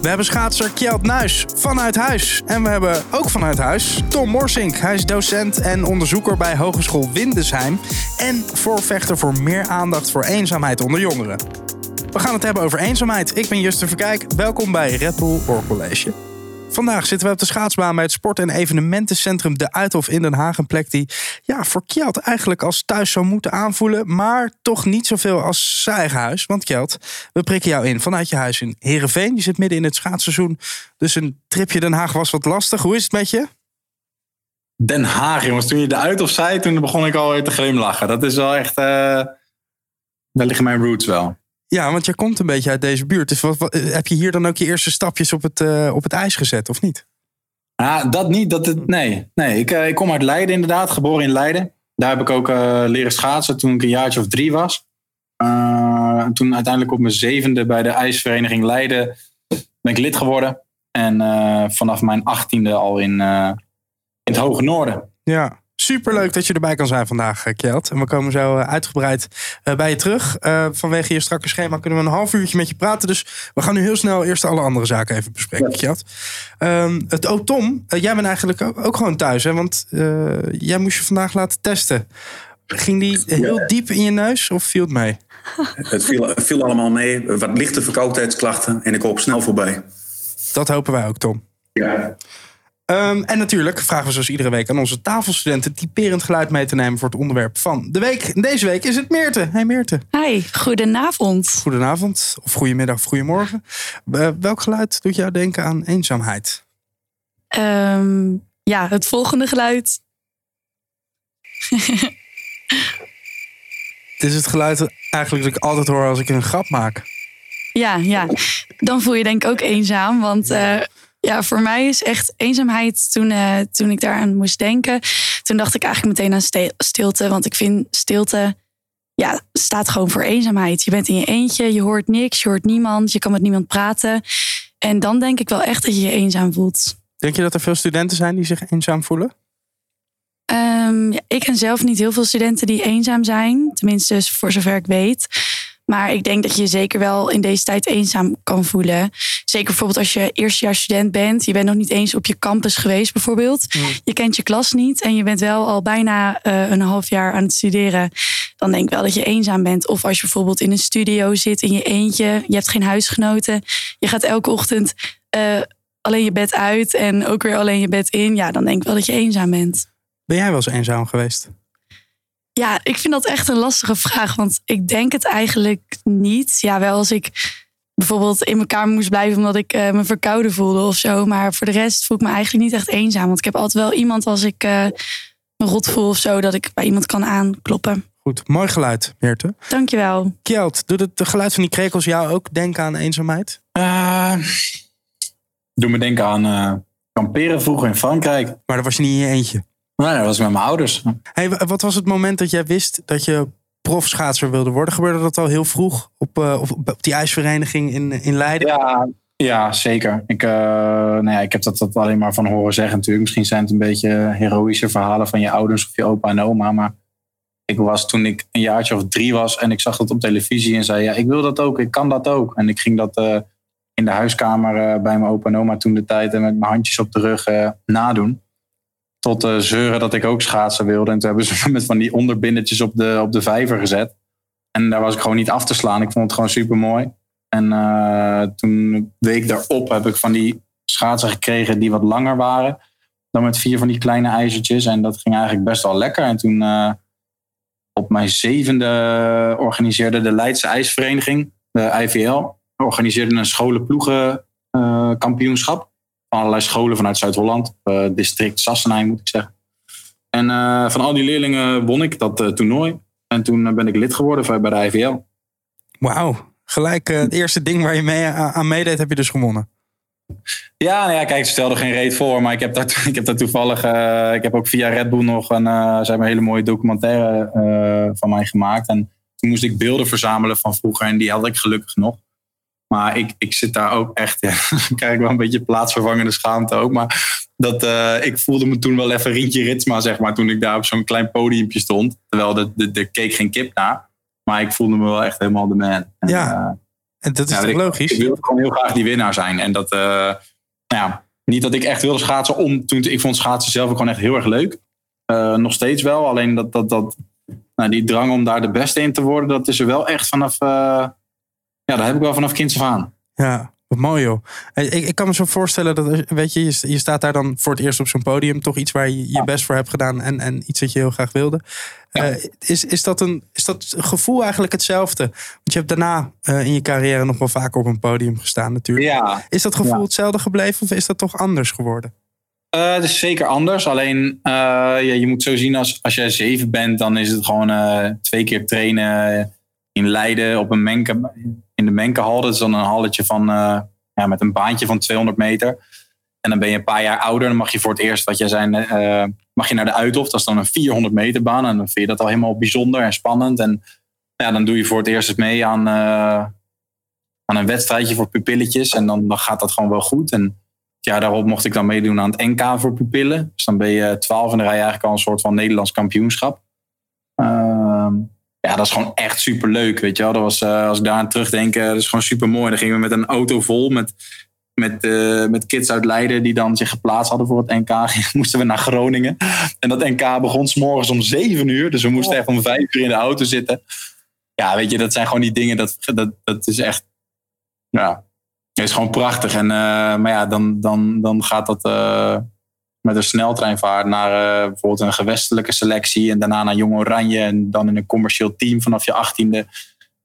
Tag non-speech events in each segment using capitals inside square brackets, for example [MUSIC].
We hebben schaatser Kjeld Nuis vanuit huis. En we hebben ook vanuit huis Tom Morsink. Hij is docent en onderzoeker bij Hogeschool Windesheim. En voorvechter voor meer aandacht voor eenzaamheid onder jongeren. We gaan het hebben over eenzaamheid. Ik ben Justin Verkijk. Welkom bij Red Bull Oor College. Vandaag zitten we op de schaatsbaan bij het sport- en evenementencentrum De Uithof in Den Haag. Een plek die ja, voor Kjeld eigenlijk als thuis zou moeten aanvoelen. Maar toch niet zoveel als zijn eigen huis. Want Kjeld, we prikken jou in vanuit je huis in Heerenveen. Je zit midden in het schaatsseizoen. Dus een tripje Den Haag was wat lastig. Hoe is het met je? Den Haag, jongens. Toen je De Uithof zei, toen begon ik alweer te glimlachen. Dat is wel echt... Uh... Daar liggen mijn roots wel. Ja, want je komt een beetje uit deze buurt. Dus wat, heb je hier dan ook je eerste stapjes op het, uh, op het ijs gezet, of niet? Ja, dat niet. Dat het, nee, nee. Ik, uh, ik kom uit Leiden inderdaad, geboren in Leiden. Daar heb ik ook uh, leren schaatsen toen ik een jaartje of drie was. toen uiteindelijk op mijn zevende bij de ijsvereniging Leiden ben ik lid geworden. En vanaf mijn achttiende al in, in het hoge noorden. Ja, Superleuk dat je erbij kan zijn vandaag, eh, Kjeld. En we komen zo eh, uitgebreid eh, bij je terug. vanwege je strakke schema kunnen we een half uurtje met je praten. Dus we gaan nu heel snel eerst alle andere zaken even bespreken, Kjeld. Um, het oh, Tom, jij bent eigenlijk ook, ook, gewoon thuis, hè? Want jij moest je vandaag laten testen. Ging die heel diep in je neus of viel het mee? [LAUGHS] Het viel, viel allemaal mee. Wat lichte verkoudheidsklachten en ik hoop snel voorbij. Dat hopen wij ook, Tom. Ja. Um, en natuurlijk vragen we zoals iedere week aan onze tafelstudenten typerend geluid mee te nemen voor het onderwerp van de week. Deze week is het Meerte. Hey Meerte. Hi, goedenavond. Goedenavond, of goedemiddag of goedemorgen. Uh, welk geluid doet jou denken aan eenzaamheid? Um, ja, het volgende geluid. [LAUGHS] het is het geluid eigenlijk dat ik altijd hoor als ik een grap maak. Ja, ja. Dan voel je denk ik ook eenzaam, want... Uh, ja, voor mij is echt eenzaamheid toen, uh, toen ik daaraan moest denken. Toen dacht ik eigenlijk meteen aan stilte. Want ik vind stilte ja, staat gewoon voor eenzaamheid. Je bent in je eentje, je hoort niks, je hoort niemand, je kan met niemand praten. En dan denk ik wel echt dat je je eenzaam voelt. Denk je dat er veel studenten zijn die zich eenzaam voelen? Um, ja, ik ken zelf niet heel veel studenten die eenzaam zijn. Tenminste, voor zover ik weet. Maar ik denk dat je je zeker wel in deze tijd eenzaam kan voelen. Zeker bijvoorbeeld als je eerstejaarsstudent bent. Je bent nog niet eens op je campus geweest bijvoorbeeld. Je kent je klas niet en je bent wel al bijna uh, een half jaar aan het studeren. Dan denk ik wel dat je eenzaam bent. Of als je bijvoorbeeld in een studio zit in je eentje. Je hebt geen huisgenoten. Je gaat elke ochtend uh, alleen je bed uit en ook weer alleen je bed in. Ja, dan denk ik wel dat je eenzaam bent. Ben jij wel eens eenzaam geweest? Ja, ik vind dat echt een lastige vraag. Want ik denk het eigenlijk niet. Ja, wel als ik bijvoorbeeld in mijn kamer moest blijven omdat ik uh, me verkouden voelde of zo. Maar voor de rest voel ik me eigenlijk niet echt eenzaam. Want ik heb altijd wel iemand als ik uh, me rot voel of zo, dat ik bij iemand kan aankloppen. Goed, mooi geluid, Meerte. Dankjewel. Kjeld, doet het geluid van die krekels jou ook denken aan eenzaamheid? Uh, doe me denken aan kamperen vroeger in Frankrijk. Maar dan was je niet in je eentje? Nee, dat was met mijn ouders. Hey, wat was het moment dat jij wist dat je profschaatser wilde worden? Gebeurde dat al heel vroeg op, uh, op, op, die ijsvereniging in, in Leiden? Ja, ja zeker. Ik, uh, nou ja, ik heb dat, dat alleen maar van horen zeggen natuurlijk. Misschien zijn het een beetje heroïsche verhalen van je ouders of je opa en oma. Maar ik was toen ik een jaartje of drie was en ik zag dat op televisie en zei: Ja, ik wil dat ook, ik kan dat ook. En ik ging dat uh, in de huiskamer bij mijn opa en oma toen de tijd en met mijn handjes op de rug nadoen tot uh, zeuren dat ik ook schaatsen wilde. En toen hebben ze me [LAUGHS] met van die onderbinnetjes op de, op de vijver gezet. En daar was ik gewoon niet af te slaan. Ik vond het gewoon super mooi. En uh, toen week daarop heb ik van die schaatsen gekregen die wat langer waren. Dan met vier van die kleine ijzertjes. En dat ging eigenlijk best wel lekker. En toen uh, op mijn zevende organiseerde de Leidse IJsvereniging, de IVL, organiseerde een scholenploegenkampioenschap allerlei scholen vanuit Zuid-Holland. Uh, district Sassenheim moet ik zeggen. En uh, van al die leerlingen won ik dat uh, toernooi. En toen ben ik lid geworden bij de IVL. Wauw, gelijk het eerste ding waar je mee aan meedeed heb je dus gewonnen. Ja, nou ja, kijk, ze stelde geen reet voor, maar ik heb daar, [LAUGHS] ik heb daar toevallig, ik heb ook via Red Bull nog een, uh, een hele mooie documentaire van mij gemaakt. En toen moest ik beelden verzamelen van vroeger en die had ik gelukkig nog. Maar ik, ik zit daar ook echt, ja, [LAUGHS] dan krijg ik wel een beetje plaatsvervangende schaamte ook. Maar dat, uh, ik voelde me toen wel even Rientje Ritsma, zeg maar, toen ik daar op zo'n klein podiumpje stond. Terwijl de, de, de keek geen kip naar. Maar ik voelde me wel echt helemaal de man. En, ja. Uh, En dat is Ja, toch ik, logisch? Ik wil gewoon heel graag die winnaar zijn. En dat, eh, nou ja, niet dat ik echt wilde schaatsen om. Toen, ik vond schaatsen zelf ook gewoon echt heel erg leuk. Eh, nog steeds wel. Alleen dat, dat, dat, nou, die drang om daar de beste in te worden, dat is er wel echt vanaf. Ja, dat heb ik wel vanaf kinds af aan. Ja, wat mooi joh. Ik, ik kan me zo voorstellen dat, weet je, je st- je staat daar dan voor het eerst op zo'n podium. Toch iets waar je je best voor hebt gedaan en, en iets dat je heel graag wilde. Eh, is, is, dat een, is dat gevoel eigenlijk hetzelfde? Want je hebt daarna eh, in je carrière nog wel vaker op een podium gestaan natuurlijk. Ja, Is dat gevoel Ja. hetzelfde gebleven of is dat toch anders geworden? Eh, het is zeker anders. Alleen eh, ja, je moet zo zien als, als jij zeven bent, dan is het gewoon twee keer trainen in Leiden op een menke, in de Menkehal. Dat is dan een halletje van, eh, ja, met een baantje van 200 meter. En dan ben je een paar jaar ouder. Dan mag je voor het eerst, wat jij zei, eh, mag je naar de Uithof. Dat is dan een 400 meter baan. En dan vind je dat al helemaal bijzonder en spannend. En ja, dan doe je voor het eerst eens mee aan, eh, aan een wedstrijdje voor pupilletjes. En dan, dan gaat dat gewoon wel goed. En het jaar daarop mocht ik dan meedoen aan het NK voor pupillen. Dus dan ben je 12 en dan rij je eigenlijk al een soort van Nederlands kampioenschap. Ja, dat is gewoon echt super leuk. Weet je wel? Dat was, eh, als ik daar aan terugdenk, eh, dat is gewoon super mooi. Dan gingen we met een auto vol met, met, eh, met kids uit Leiden die dan zich geplaatst hadden voor het NK. [LAUGHS] moesten we naar Groningen. En dat NK begon s morgens om 7 uur. Dus we moesten echt om 5 uur in de auto zitten. Ja, weet je, dat zijn gewoon die dingen. Dat, dat, dat is echt. Ja, is gewoon prachtig. En, maar ja, dan, dan, dan gaat dat met een sneltreinvaart naar eh, bijvoorbeeld een gewestelijke selectie. En daarna naar Jong Oranje. En dan in een commercieel team vanaf je achttiende.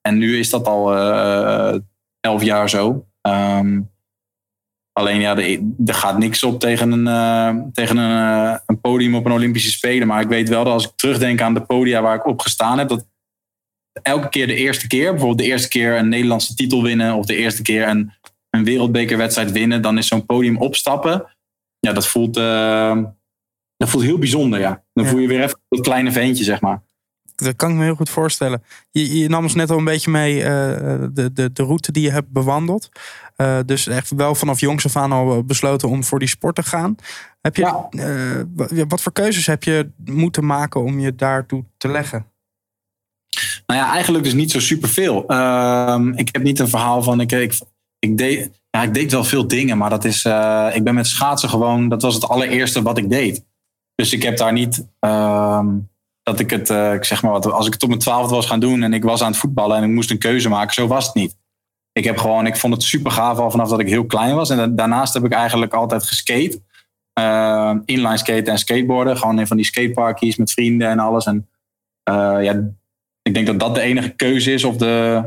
En nu is dat al eh, elf jaar zo. Ehm, alleen ja, er, gaat niks op tegen, een, eh, tegen een, een podium op een Olympische Spelen. Maar ik weet wel dat als ik terugdenk aan de podia waar ik op gestaan heb. Dat elke keer de eerste keer, bijvoorbeeld de eerste keer een Nederlandse titel winnen. Of de eerste keer een, een wereldbekerwedstrijd winnen. Dan is zo'n podium opstappen. Ja, dat voelt, eh, dat voelt heel bijzonder, ja. Dan Ja. voel je weer even dat kleine veentje, zeg maar. Dat kan ik me heel goed voorstellen. Je, je nam ons net al een beetje mee eh, de, de, de route die je hebt bewandeld. Eh, dus echt wel vanaf jongs af aan al besloten om voor die sport te gaan. Heb je, Ja. eh, wat voor keuzes heb je moeten maken om je daartoe te leggen? Nou ja, eigenlijk dus niet zo superveel. Ehm ik heb niet een verhaal van. Ik, ik, ik, deed, ja, ik deed wel veel dingen, maar dat is. eh, ik ben met schaatsen gewoon. Dat was het allereerste wat ik deed. Dus ik heb daar niet. ehm, dat ik het. eh, zeg maar wat. Als ik het op mijn twaalfde was gaan doen en ik was aan het voetballen en ik moest een keuze maken, zo was het niet. Ik heb gewoon. Ik vond het super gaaf al vanaf dat ik heel klein was. En da- daarnaast heb ik eigenlijk altijd geskate. Ehm, inline skaten en skateboarden. Gewoon in van die skateparkies met vrienden en alles. En eh, ja, ik denk dat dat de enige keuze is. Of de,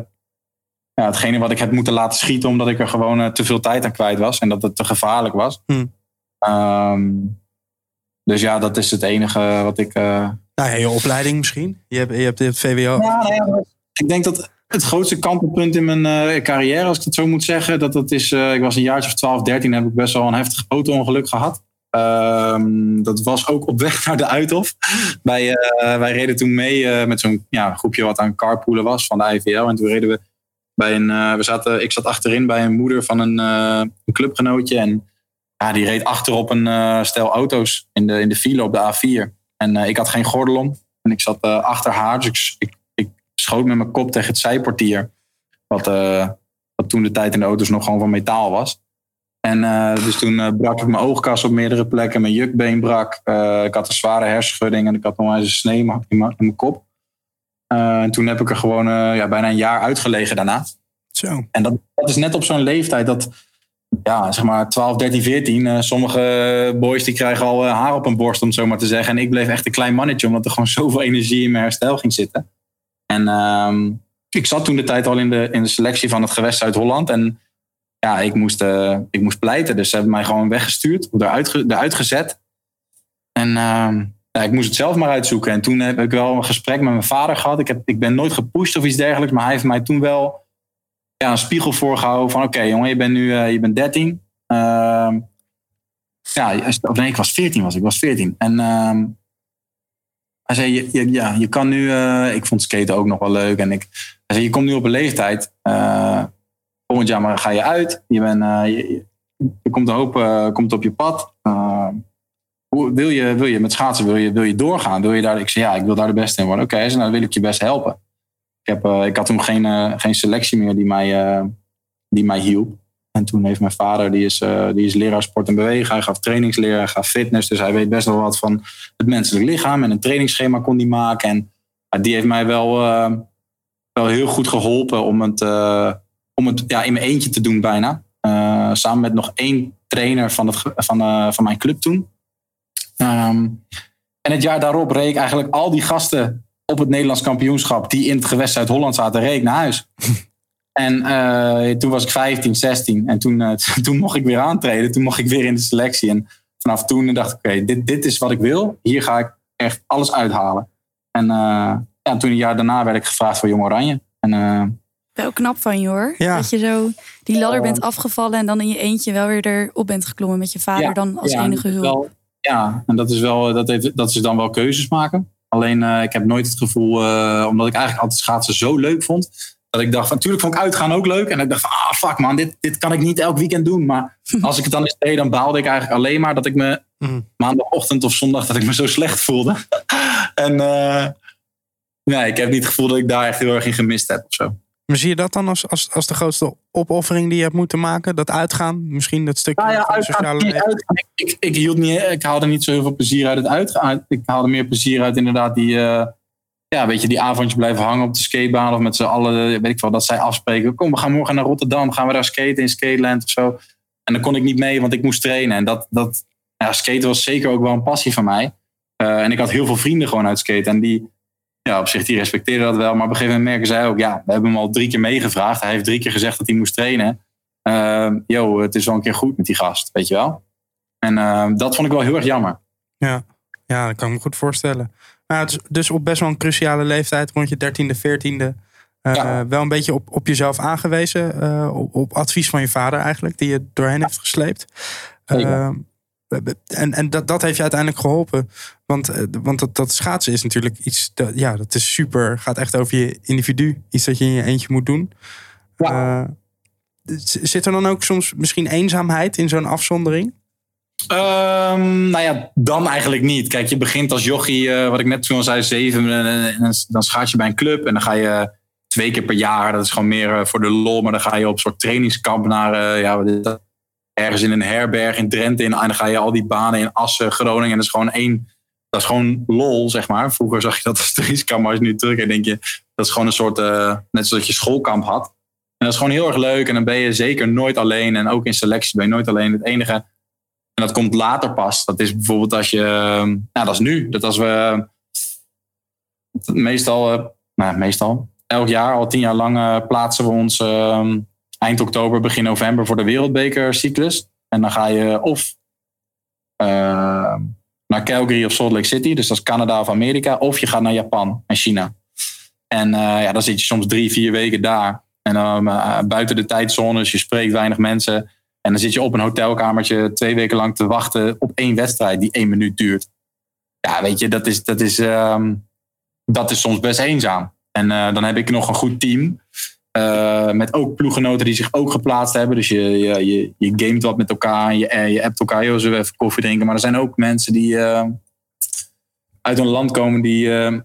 ja, hetgene wat ik heb moeten laten schieten. Omdat ik er gewoon eh, te veel tijd aan kwijt was. En dat het te gevaarlijk was. Hmm. Ehm, dus ja, dat is het enige wat ik... eh, Nou ja, je opleiding misschien. Je hebt, je hebt het VWO. ja, nou ik denk dat het grootste kantelpunt in mijn eh, carrière, als ik het zo moet zeggen, dat dat is, ik was een jaartje of 12, 13, heb ik best wel een heftig auto-ongeluk gehad. Ehm, dat was ook op weg naar de Uithof. Wij, wij reden toen mee met zo'n ja, groepje wat aan carpoolen was van de IVL. En toen reden we bij een, eh, we zaten, ik zat achterin bij een moeder van een, eh, clubgenootje. En ja, die reed achterop een eh, stel auto's in de, in de file op de A4. En ik had geen gordel om. En ik zat achter haar, dus ik, ik, schoot met mijn kop tegen het zijportier. Wat, wat toen de tijd in de auto's nog gewoon van metaal was. En dus toen eh, brak ik mijn oogkas op meerdere plekken. Mijn jukbeen brak. Ik had een zware hersenschudding en ik had eens een snee in mijn kop. Eh, en toen heb ik er gewoon eh, ja, bijna een jaar uitgelegen daarna. Zo. En dat, dat is net op zo'n leeftijd dat, ja, zeg maar 12, 13, 14. eh, sommige boys die krijgen al eh, haar op een borst, om het zo maar te zeggen. En ik bleef echt een klein mannetje, omdat er gewoon [LAUGHS] zoveel energie in mijn herstel ging zitten. En ehm, ik zat toen de tijd al in de, in de selectie van het gewest Zuid-Holland. En ja, ik moest, ik moest pleiten. Dus ze hebben mij gewoon weggestuurd, eruit, eruit gezet. En ehm, ik moest het zelf maar uitzoeken. En toen heb ik wel een gesprek met mijn vader gehad. Ik, heb, ik ben nooit gepusht of iets dergelijks, maar hij heeft mij toen wel ja, een spiegel voorgehouden van oké jongen, je bent nu eh, je bent 13. Ehm, ja, of nee, ik was 14 was ik, was 14. En ehm, hij zei, je, ja, je kan nu, eh, ik vond skaten ook nog wel leuk. En ik, hij zei, je komt nu op een leeftijd, eh, volgend jaar maar ga je uit. Je bent, je, komt een hoop komt op je pad. Hoe, wil, je, wil je met schaatsen, wil je, wil je doorgaan? Wil je daar, ik zei, ja, ik wil daar de beste in worden. Oké, nou dan wil ik je best helpen. heb, eh, ik had toen geen, eh, geen selectie meer die mij, eh, die mij hielp. En toen heeft mijn vader, die is, die is leraar sport en bewegen. Hij gaf trainingsleer, hij gaf fitness. Dus hij weet best wel wat van het menselijk lichaam. En een trainingsschema kon hij maken. En die heeft mij wel, wel heel goed geholpen om het, om het ja, in mijn eentje te doen bijna. Samen met nog één trainer van, het, van, van mijn club toen. Ehm, en het jaar daarop reed ik eigenlijk al die gasten op het Nederlands kampioenschap... die in het gewest Zuid-Holland zaten, reed ik naar huis. [LAUGHS] En eh, toen was ik 15, 16. En toen, eh, [LAUGHS] toen mocht ik weer aantreden. Toen mocht ik weer in de selectie. En vanaf toen dacht ik, oké, dit, dit is wat ik wil. Hier ga ik echt alles uithalen. En eh, ja, toen een jaar daarna werd ik gevraagd voor Jong Oranje. En eh, Wel knap van je hoor. Ja. Dat je zo die ladder bent afgevallen en dan in je eentje wel weer erop bent geklommen met je vader Ja, dan als ja, enige hulp. wel- ja, en dat is, wel, dat, heeft, dat is dan wel keuzes maken. Alleen eh, ik heb nooit het gevoel, eh, omdat ik eigenlijk altijd schaatsen zo leuk vond. Dat ik dacht, van, natuurlijk vond ik uitgaan ook leuk. En ik dacht van, ah fuck man, dit, dit kan ik niet elk weekend doen. Maar [LAUGHS] als ik het dan eens deed, dan baalde ik eigenlijk alleen maar dat ik me Mhm. maandagochtend of zondag dat ik me zo slecht voelde. [LAUGHS] en eh, nee, ik heb niet het gevoel dat ik daar echt heel erg in gemist heb of zo. Maar zie je dat dan als, als, als de grootste opoffering die je hebt moeten maken? Dat uitgaan? Misschien dat stukje Nou ja, van de uitgaan, sociale. Ik, ik, ik, hield niet, ik haalde niet zo heel veel plezier uit het uitgaan. Ik haalde meer plezier uit inderdaad die, eh, ja, weet je, die avondje blijven hangen op de skatebaan. Of met z'n allen, weet ik wel, dat zij afspreken. Kom, we gaan morgen naar Rotterdam. Gaan we daar skaten in Skateland of zo. En dan kon ik niet mee, want ik moest trainen. En dat, dat ja, skaten was zeker ook wel een passie van mij. Eh, en ik had heel veel vrienden gewoon uit skaten. En die, ja, op zich, die respecteerden dat wel. Maar op een gegeven moment merken zij ook, ja, we hebben hem al drie keer meegevraagd. Hij heeft drie keer gezegd dat hij moest trainen. Ehm yo, het is wel een keer goed met die gast, weet je wel. En ehm, dat vond ik wel heel erg jammer. Ja. ja, dat kan ik me goed voorstellen. Nou, het is dus op best wel een cruciale leeftijd, rond je dertiende, veertiende, eh, Ja. wel een beetje op, op jezelf aangewezen. eh, op, op advies van je vader eigenlijk, die je doorheen heeft gesleept. En en dat, dat heeft je uiteindelijk geholpen. Want, eh, want dat, dat schaatsen is natuurlijk iets, dat, ja, dat is super. Gaat echt over je individu. Iets dat je in je eentje moet doen. Ja. Eh, zit er dan ook soms misschien eenzaamheid in zo'n afzondering? Ehm, nou ja, dan eigenlijk niet. Kijk, je begint als jochie, eh, wat ik net toen al zei, zeven. En, en dan- schaats je bij een club. En dan ga je twee keer per jaar, dat is gewoon meer voor de lol. Maar dan ga je op een soort trainingskamp naar, ja, dat? Ergens in een herberg in Drenthe. In, en dan ga je al die banen in Assen, Groningen. En dat is gewoon één, dat is gewoon lol, zeg maar. Vroeger zag je dat als [LAUGHS] trainingskamp. Maar als je nu terug en denk je, dat is gewoon een soort, eh, net zoals je schoolkamp had. En dat is gewoon heel erg leuk. En dan ben je zeker nooit alleen. En ook in selectie ben je nooit alleen. Het enige en dat komt later pas. Dat is bijvoorbeeld als je. ehm, Nou, dat is nu. Dat als we. Meestal. eh, Nou, meestal. Elk jaar, al tien jaar lang, eh, plaatsen we ons ehm, eind oktober, begin november voor de Wereldbekercyclus. En dan ga je of ehm, naar Calgary of Salt Lake City, dus dat is Canada of Amerika, of je gaat naar Japan en China. En eh, ja, dan zit je soms drie, vier weken daar. En eh, buiten de tijdzones, je spreekt weinig mensen. En dan zit je op een hotelkamertje twee weken lang te wachten op één wedstrijd die één minuut duurt. Ja, weet je, dat is, dat is, ehm, dat is soms best eenzaam. En eh, dan heb ik nog een goed team. Eh, met ook ploeggenoten die zich ook geplaatst hebben. Dus je, je, je, gamet wat met elkaar. Je, je appt elkaar. We even koffie drinken? Maar er zijn ook mensen die eh, uit een land komen die eh,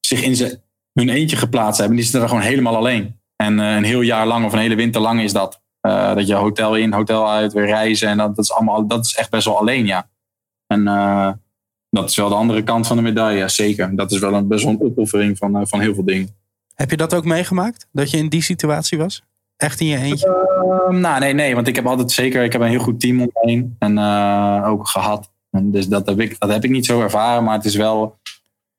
zich in ze, hun eentje geplaatst hebben. Die zitten daar gewoon helemaal alleen. En een heel jaar lang of een hele winter lang is dat. Dat je hotel in, hotel uit, weer reizen. En dat, dat, is allemaal, dat is echt best wel alleen, ja. En dat is wel de andere kant van de medaille, zeker. Dat is wel een, best wel een opoffering van, van heel veel dingen. Heb je dat ook meegemaakt? Dat je in die situatie was? Echt in je eentje? Ehm, nou, nee, nee, want ik heb altijd zeker, ik heb een heel goed team om me heen. En eh, ook gehad. En dus dat heb, ik, dat heb ik niet zo ervaren, maar het is wel,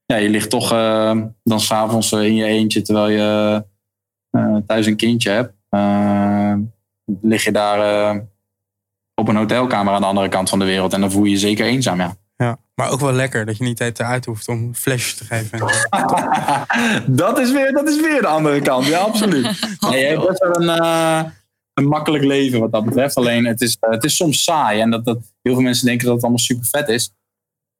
ja, je ligt toch eh, dan s'avonds in je eentje terwijl je eh, thuis een kindje hebt. Eh, lig je daar eh, op een hotelkamer aan de andere kant van de wereld en dan voel je je zeker eenzaam, ja. Ja. Maar ook wel lekker dat je niet even uit hoeft om flesjes te geven. [LAUGHS] dat, is weer, dat is weer de andere kant, ja, absoluut. [LAUGHS] Nee, je hebt best wel een, eh, een makkelijk leven wat dat betreft. Alleen het is, het is soms saai. En dat, dat, heel veel mensen denken dat het allemaal super vet is.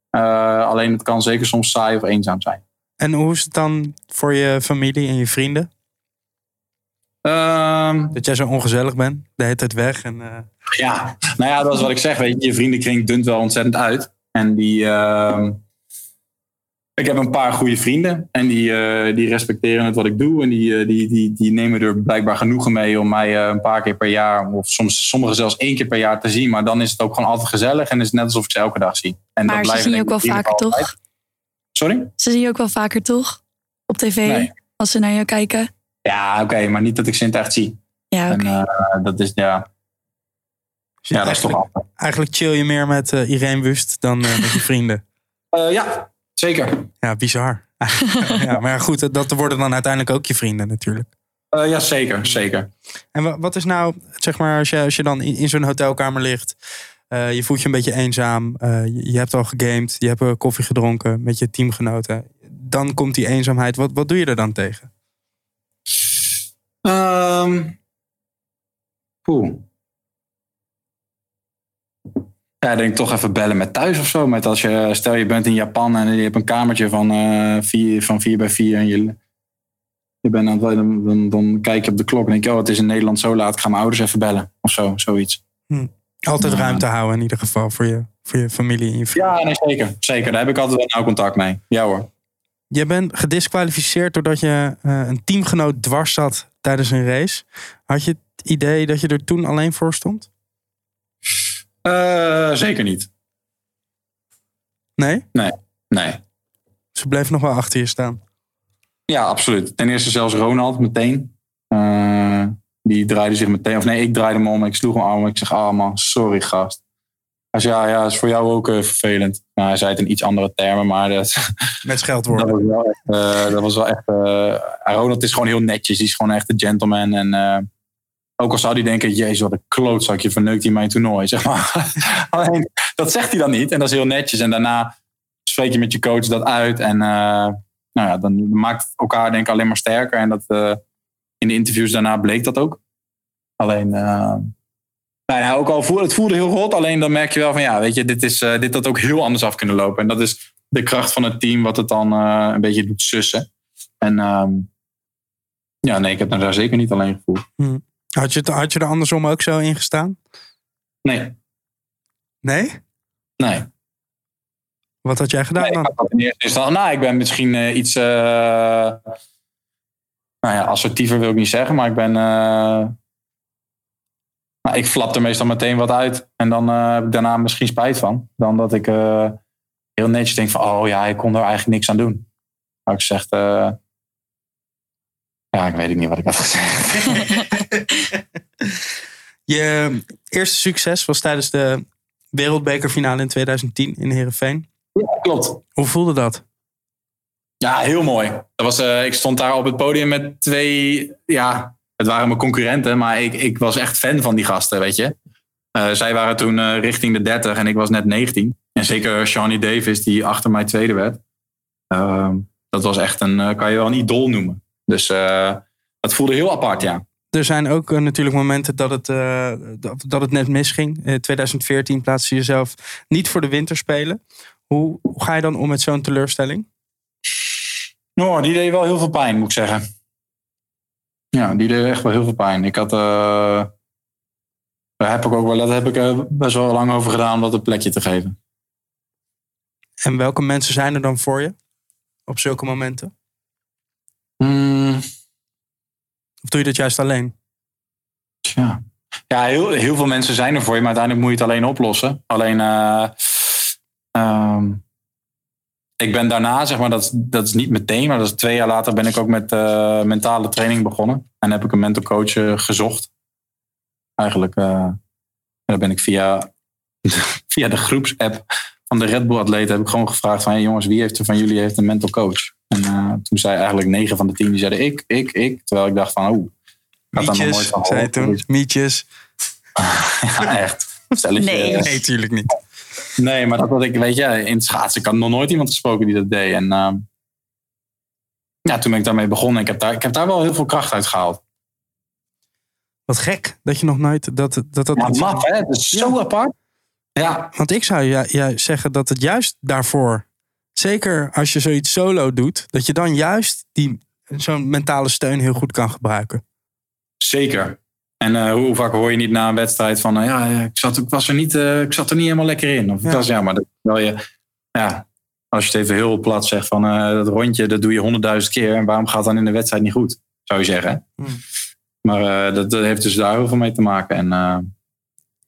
Eh, alleen het kan zeker soms saai of eenzaam zijn. En hoe is het dan voor je familie en je vrienden? Ehm, Dat jij zo ongezellig bent, de hele tijd weg. En, eh, ja, nou ja, dat is wat ik zeg. Weet je, je vriendenkring dunt wel ontzettend uit. En die, ehm, Ik heb een paar goede vrienden en die, eh, die respecteren het wat ik doe. En die, eh, die, die, die nemen er blijkbaar genoegen mee om mij eh, een paar keer per jaar, of soms sommigen zelfs één keer per jaar te zien. Maar dan is het ook gewoon altijd gezellig en is het net alsof ik ze elke dag zie. En Maar ze zien je ook wel vaker, altijd. toch? Sorry? Ze zien je ook wel vaker, toch? Op tv, Nee. als ze naar jou kijken. Ja, oké, maar niet dat ik ze in het echt zie. Ja, oké. Dat is, ja, ja, dat is toch altijd. eigenlijk chill je meer met Irene Wust dan eh, met je [LAUGHS] vrienden. Eh, ja, zeker. Ja, bizar. [LAUGHS] ja, maar goed, dat- worden dan uiteindelijk ook je vrienden natuurlijk. Ja, zeker, zeker. En wa- wat is nou, zeg maar, als je, als je dan in, in zo'n hotelkamer ligt, je voelt je een beetje eenzaam, je, je hebt al gegamed, je hebt koffie gedronken met je teamgenoten, dan komt die eenzaamheid. Wat, wat doe je er dan tegen? Poeh. Ja, ik denk toch even bellen met thuis of zo. Met als je, stel je bent in Japan en je hebt een kamertje van, eh vier, van 4 bij 4 en je, je bent aan het, dan, dan, dan kijk je op de klok en denk je, oh, het is in Nederland zo laat, ik ga mijn ouders even bellen of zo, zoiets. Altijd Ja. ruimte houden in ieder geval voor je, voor je familie en je vrienden. Ja, nee, zeker, zeker. Daar heb ik altijd wel nauw contact mee. Ja hoor. Je bent gedisqualificeerd doordat je eh, een teamgenoot dwars zat tijdens een race. Had je het idee dat je er toen alleen voor stond? Eh, zeker niet. Nee? Nee. Ze bleef nog wel achter je staan. Ja, absoluut. Ten eerste zelfs Ronald meteen. Eh, die draaide zich meteen. Of nee, ik draaide hem om. Ik sloeg hem om. Ik zeg, ah man, sorry gast. Zei, ja, ja, is voor jou ook eh, vervelend. Nou, hij zei het in iets andere termen, maar dat, [LAUGHS] Met dat scheldwoorden. was wel echt... eh, dat was wel echt Ronald is gewoon heel netjes. Die is gewoon echt een gentleman. En ook al zou hij denken, jezus, wat een klootzakje verneukt hij mijn toernooi. Zeg maar. [LAUGHS] Alleen, dat zegt hij dan niet. En dat is heel netjes. En daarna spreek je met je coach dat uit. En eh, nou ja, dan maakt elkaar denk ik alleen maar sterker. En dat, eh, in de interviews daarna bleek dat ook. Alleen, eh, nou ja, ook al voelde het voelde heel rot. Alleen dan merk je wel van ja, weet je, dit, is, dit had ook heel anders af kunnen lopen. En dat is de kracht van het team, wat het dan een beetje doet sussen. En ehm, ja, nee, ik heb me daar zeker niet alleen gevoeld. Had je, het- had je er andersom ook zo in gestaan? Nee, Nee? nee. Wat had jij gedaan Nee, ik dan? had dat in eerste instantie. Nou, ik ben misschien eh, iets. eh, nou ja, assertiever wil ik niet zeggen, maar ik ben. eh, nou, ik flap er meestal meteen wat uit. En dan heb ik daarna misschien spijt van. Dan dat ik heel netjes denk van: oh ja, ik kon er eigenlijk niks aan doen. Maar ik zeg. Ja, ik weet niet wat ik had gezegd. [LAUGHS] Je eerste succes was tijdens de wereldbekerfinale in 2010 in Heerenveen. ja, klopt. Hoe voelde dat? Ja, heel mooi. Dat was, eh, ik stond daar op het podium met twee, ja, het waren mijn concurrenten, maar ik, ik was echt fan van die gasten, weet je. Eh, zij waren toen eh, richting de 30 en ik was net 19. En zeker Shawnee Davis, die achter mij tweede werd. Ehm, dat was echt een, kan je wel een idool noemen. Dus eh, dat voelde heel apart, ja. Er zijn ook eh, natuurlijk momenten dat het, eh, dat, dat het net misging. In 2014 plaatste je jezelf niet voor de winterspelen. Hoe, hoe ga je dan om met zo'n teleurstelling? Nou, die deed wel heel veel pijn, moet ik zeggen. Ja, die deed echt wel heel veel pijn. Ik had. daar heb ik ook wel, daar heb ik best wel lang over gedaan om dat een plekje te geven. En welke mensen zijn er dan voor je op zulke momenten? Hmm, Of doe je dat juist alleen? ja, ja heel, heel veel mensen zijn er voor je, maar uiteindelijk moet je het alleen oplossen. Alleen. eh, ehm, ik ben daarna, zeg maar, dat, is- dat is niet meteen, maar dat is twee jaar later ben ik ook met eh, mentale training begonnen. En heb ik een mental coach eh, gezocht. Eigenlijk, en daar ben ik via, [LAUGHS] via de groepsapp van de Red Bull atleten heb ik gewoon gevraagd van, hey jongens, wie heeft er van jullie heeft een mental coach? En eh, toen zei eigenlijk negen van de tien, die zeiden ik, ik, ik. Terwijl ik dacht van, oeh, ik had daar nog nooit Mietjes, van zei toen. Mietjes. [LAUGHS] Ja, echt. Stelletje, Nee. Nee, tuurlijk niet. Nee, maar dat had ik, weet je, in het schaatsen. Ik had nog nooit iemand gesproken die dat deed. En ehm, ja, toen ben ik daarmee begonnen. Ik heb daar, ik heb daar wel heel veel kracht uit gehaald. Wat gek dat je nog nooit... Dat, dat, dat Ja, iets- maf, hè? Het is zo apart. Ja, Want ik zou ja, ja, zeggen dat het juist daarvoor... Zeker als je zoiets solo doet... Dat je dan juist die, zo'n mentale steun heel goed kan gebruiken. zeker. En eh, hoe vaak hoor je niet na een wedstrijd van... eh, ja, ik, zat, ik, was er niet, eh, ik zat er niet helemaal lekker in. Of Ja. ja. was, ja, maar dat, wel je, ja, Als je het even heel plat zegt van dat rondje, dat doe je honderdduizend keer. En waarom gaat het dan in de wedstrijd niet goed? Zou je zeggen. Hmm. Maar dat, dat heeft dus daar heel veel mee te maken. En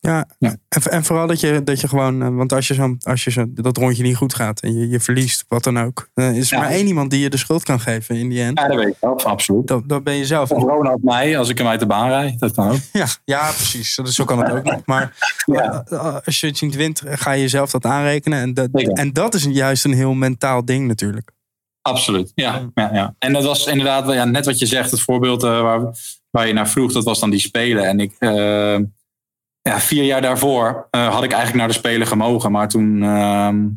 Ja, Ja. En, en vooral dat je, dat je gewoon, eh, want als je, zo, als je zo, dat rondje niet goed gaat en je, je verliest, wat dan ook, dan is er Ja. maar één iemand die je de schuld kan geven in die end. ja, dat weet ik wel, absoluut. Dat, dat ben je zelf. Of Ronald mij, als ik hem uit de baan rijd. Dat kan ook. Ja, ja, precies. Dat is- Zo kan het ook nog. Maar [LAUGHS] Ja. eh, als je het niet wint, ga je jezelf dat aanrekenen. En dat, en dat is juist een heel mentaal ding natuurlijk. Absoluut, ja. ja, ja. En dat was inderdaad, ja, net wat je zegt, het voorbeeld eh, waar, waar je naar vroeg, dat was dan die Spelen. En ik, eh, ja, vier jaar daarvoor eh, had ik eigenlijk naar de Spelen gemogen. Maar toen ehm,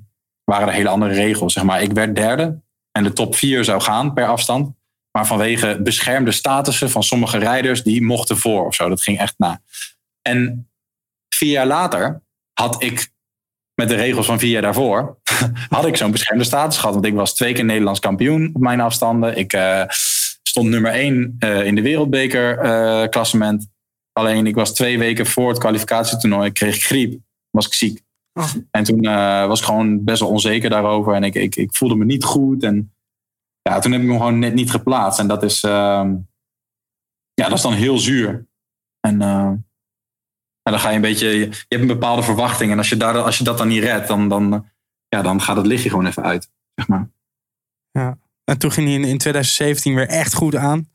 waren er hele andere regels. Zeg maar. Ik werd derde en de top vier zou gaan per afstand. Maar vanwege beschermde statussen van sommige rijders, die mochten voor of zo. Dat ging echt na. En vier jaar later had ik met de regels van vier jaar daarvoor, [LAUGHS] had ik zo'n beschermde status gehad. Want ik was twee keer Nederlands kampioen op mijn afstanden. Ik eh, stond nummer één eh, in de wereldbeker eh, klassement. Alleen ik was twee weken voor het kwalificatietoernooi, kreeg ik griep. Was ik ziek. Oh. En toen eh, was ik gewoon best wel onzeker daarover. En ik, ik, ik voelde me niet goed. En ja, toen heb ik me gewoon net niet geplaatst. En dat is, ehm, ja, dat is dan heel zuur. En eh, en dan ga je een beetje, je hebt een bepaalde verwachting. En als je, daar, als je dat dan niet redt, dan, dan, ja, dan gaat het lichtje gewoon even uit. Zeg maar. En toen ging hij in, in 2017 weer echt goed aan.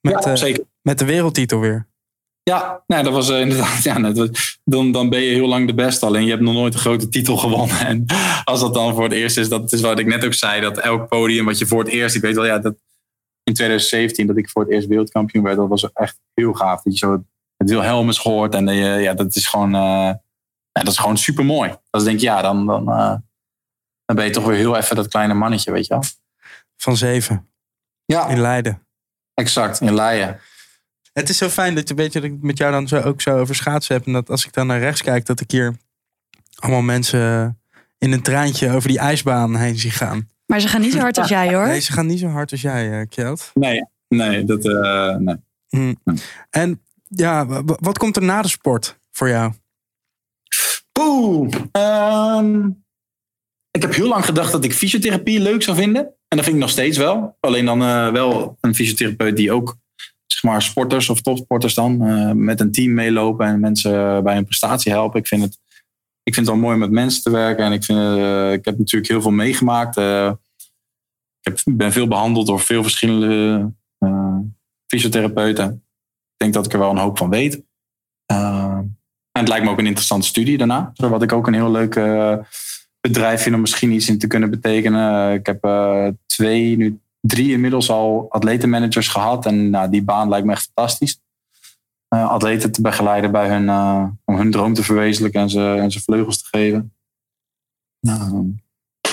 Met, ja, eh, zeker. met de wereldtitel weer. Ja, nou, dat was eh, [LAUGHS] inderdaad. Ja, dan, dan ben je heel lang de beste. Alleen je hebt nog nooit een grote titel gewonnen. [LAUGHS] En als dat dan voor het eerst is, dat is wat ik net ook zei. Dat elk podium wat je voor het eerst. Ik weet wel, ja, dat in 2017 dat ik voor het eerst wereldkampioen werd. Dat was echt heel gaaf. Dat je zo het Wilhelmus hoort. En eh, ja, dat is gewoon, eh, ja, dat is gewoon super mooi. Dat denk je, ja, dan, dan, dan ben je toch weer heel even dat kleine mannetje, weet je wel. Van zeven Ja, in Leiden. exact. In Leiden. Het is zo fijn dat, je, weet je, dat ik met jou dan zo, ook zo over schaatsen heb. En dat als ik dan naar rechts kijk, dat ik hier allemaal mensen in een treintje over die ijsbaan heen zie gaan. Maar ze gaan niet zo hard als jij hoor. Nee, ze gaan niet zo hard als jij, eh, Kjeld. Nee, nee, dat, eh, nee. En ja, wat komt er na de sport voor jou? Poeh. Ehm, ik heb heel lang gedacht dat ik fysiotherapie leuk zou vinden. En dat vind ik nog steeds wel. Alleen dan eh, wel een fysiotherapeut die ook zeg maar, sporters of topsporters dan eh, met een team meelopen en mensen bij een prestatie helpen. Ik vind het, ik vind het wel mooi om met mensen te werken. En ik, vind, eh, ik heb natuurlijk heel veel meegemaakt. Eh, ik heb, ben veel behandeld door veel verschillende fysiotherapeuten. Ik denk dat ik er wel een hoop van weet. En het lijkt me ook een interessante studie daarna. Wat ik ook een heel leuk bedrijf vind om misschien iets in te kunnen betekenen. Ik heb twee, nu drie inmiddels al atletenmanagers gehad. En nou, die baan lijkt me echt fantastisch. Eh, atleten te begeleiden bij hun, eh, om hun droom te verwezenlijken en ze, en ze vleugels te geven. Nou,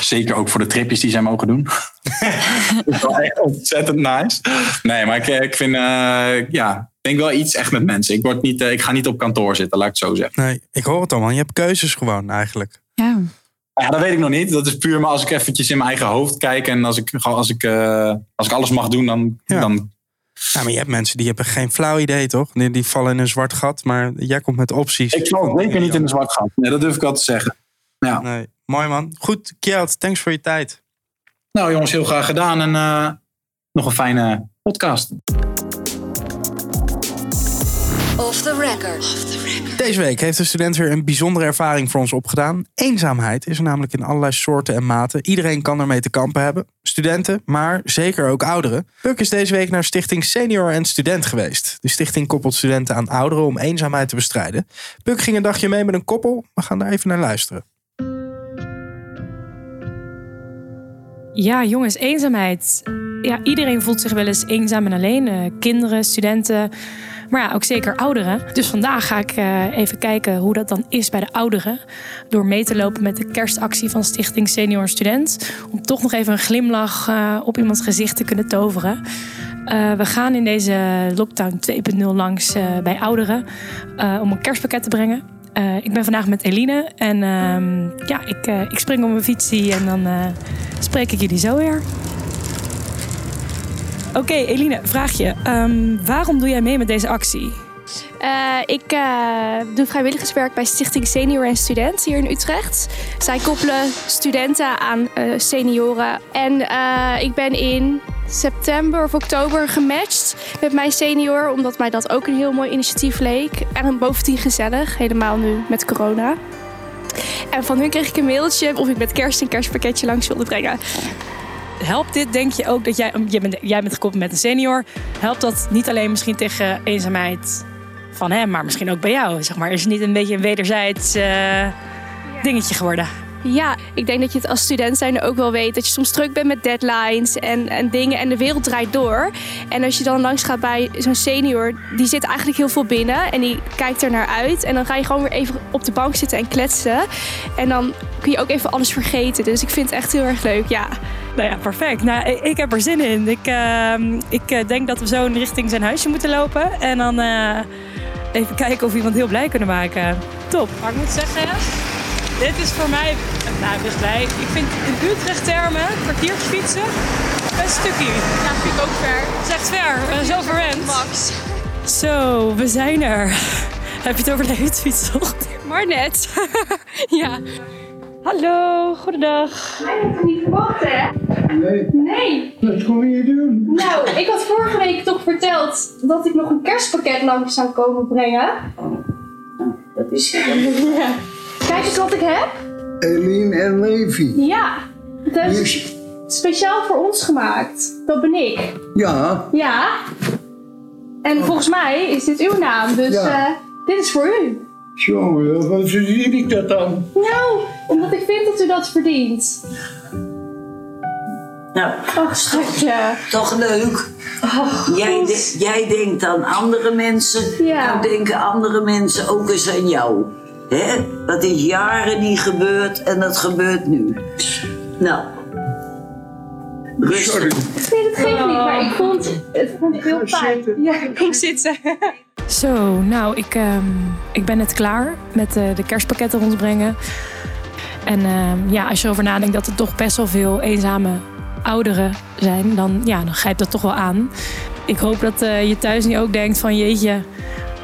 zeker ook voor de tripjes die zij mogen doen. [LAUGHS] dat is wel echt ontzettend nice. Nee, maar ik, ik vind, eh, ja, ik denk wel iets echt met mensen. Ik, word niet, eh, ik ga niet op kantoor zitten, laat ik het zo zeggen. Nee, ik hoor het al man. Je hebt keuzes gewoon eigenlijk. Ja. Ja, dat weet ik nog niet. Dat is puur maar als ik eventjes in mijn eigen hoofd kijk. En als ik, als ik, eh, als ik alles mag doen, dan, Ja. dan Ja, maar je hebt mensen die hebben geen flauw idee, toch? Die, die vallen in een zwart gat, maar jij komt met opties. Ik val zeker niet in de zwart gat. Nee, dat durf ik wel te zeggen. Ja. Nee, mooi man. Goed, Kjeld, thanks voor je tijd. Nou jongens, heel graag gedaan. En eh, nog een fijne podcast. Off the record. Deze week heeft de student weer een bijzondere ervaring voor ons opgedaan. Eenzaamheid is er namelijk in allerlei soorten en maten. Iedereen kan ermee te kampen hebben. Studenten, maar zeker ook ouderen. Puk is deze week naar Stichting Senior en Student geweest. De stichting koppelt studenten aan ouderen om eenzaamheid te bestrijden. Puk ging een dagje mee met een koppel. We gaan daar even naar luisteren. Ja, jongens, eenzaamheid. Ja, iedereen voelt zich wel eens eenzaam en alleen. Eh, kinderen, studenten, maar ja, ook zeker ouderen. Dus vandaag ga ik eh, even kijken hoe dat dan is bij de ouderen. Door mee te lopen met de kerstactie van Stichting Senior Student. Om toch nog even een glimlach eh, op iemands gezicht te kunnen toveren. Eh, we gaan in deze lockdown 2.0 langs bij ouderen om een kerstpakket te brengen. Ik ben vandaag met Eline en ehm, ja, ik, ik spring op mijn fietsie en dan spreek ik jullie zo weer. Oké, Eline, vraag je. Ehm, waarom doe jij mee met deze actie? Eh, ik eh, doe vrijwilligerswerk bij Stichting Senior en Student hier in Utrecht. Zij koppelen studenten aan eh, senioren. En ik ben in september of oktober gematcht met mijn senior, omdat mij dat ook een heel mooi initiatief leek. En bovendien gezellig, helemaal nu met corona. En van hun kreeg ik een mailtje of ik met kerst een kerstpakketje langs wilde brengen. Helpt dit, denk je ook, dat jij, jij bent, jij bent gekoppeld met een senior. Helpt dat niet alleen misschien tegen eenzaamheid van hem, maar misschien ook bij jou? Zeg maar. Is het niet een beetje een wederzijds eh, dingetje geworden? Ja, ik denk dat je het als student zijnde ook wel weet dat je soms druk bent met deadlines en, en dingen en de wereld draait door. En als je dan langs gaat bij zo'n senior, die zit eigenlijk heel veel binnen en die kijkt er naar uit. En dan ga je gewoon weer even op de bank zitten en kletsen. En dan kun je ook even alles vergeten. Dus ik vind het echt heel erg leuk, ja. Nou ja, perfect. Nou, ik, ik heb er zin in. Ik, ehm, ik eh, denk dat we zo richting zijn huisje moeten lopen. En dan eh, even kijken of we iemand heel blij kunnen maken. Top. Maar ik moet zeggen, dit is voor mij, nou blij. Ik vind in Utrecht termen, kwartiertje fietsen, best een stukje. Ja, vind ik ook ver. Het is echt ver, uh, zo verwend. Max. Zo, we zijn er. Heb je het overleefd, fietstocht? Maar net. [LAUGHS] ja. Hallo, goedendag. Hij heeft niet verwacht, hè? Nee, Nee. wat kom je doen? Nou, ik had vorige week toch verteld dat ik nog een kerstpakket langs zou komen brengen. Dat is Ja. [LAUGHS] Kijk eens wat ik heb. Eline en Levi. Ja, dat hebben ze Hier- speciaal voor ons gemaakt. Dat ben ik. Ja, Ja. En volgens mij is dit uw naam, dus Ja. eh, dit is voor u. zo, eh, wat zie ik dat dan? Nou, omdat ik vind dat u dat verdient. Nou, Ach, schatje. toch leuk. Ach, Jij, de- jij denkt aan andere mensen. Ja. Nou denken andere mensen ook eens aan jou. Hè? Dat is jaren niet gebeurd en dat gebeurt nu. Nou. Rustig. Sorry. Nee, dat geeft niet, maar ik vond het vond ik heel fijn. Ja, kom zitten. Zo, nou, ik, ehm, ik ben net klaar met eh, de kerstpakketten rondbrengen. En ehm, ja, als je erover nadenkt dat er toch best wel veel eenzame ouderen zijn, dan, ja, dan grijpt dat toch wel aan. Ik hoop dat eh, je thuis niet ook denkt van jeetje,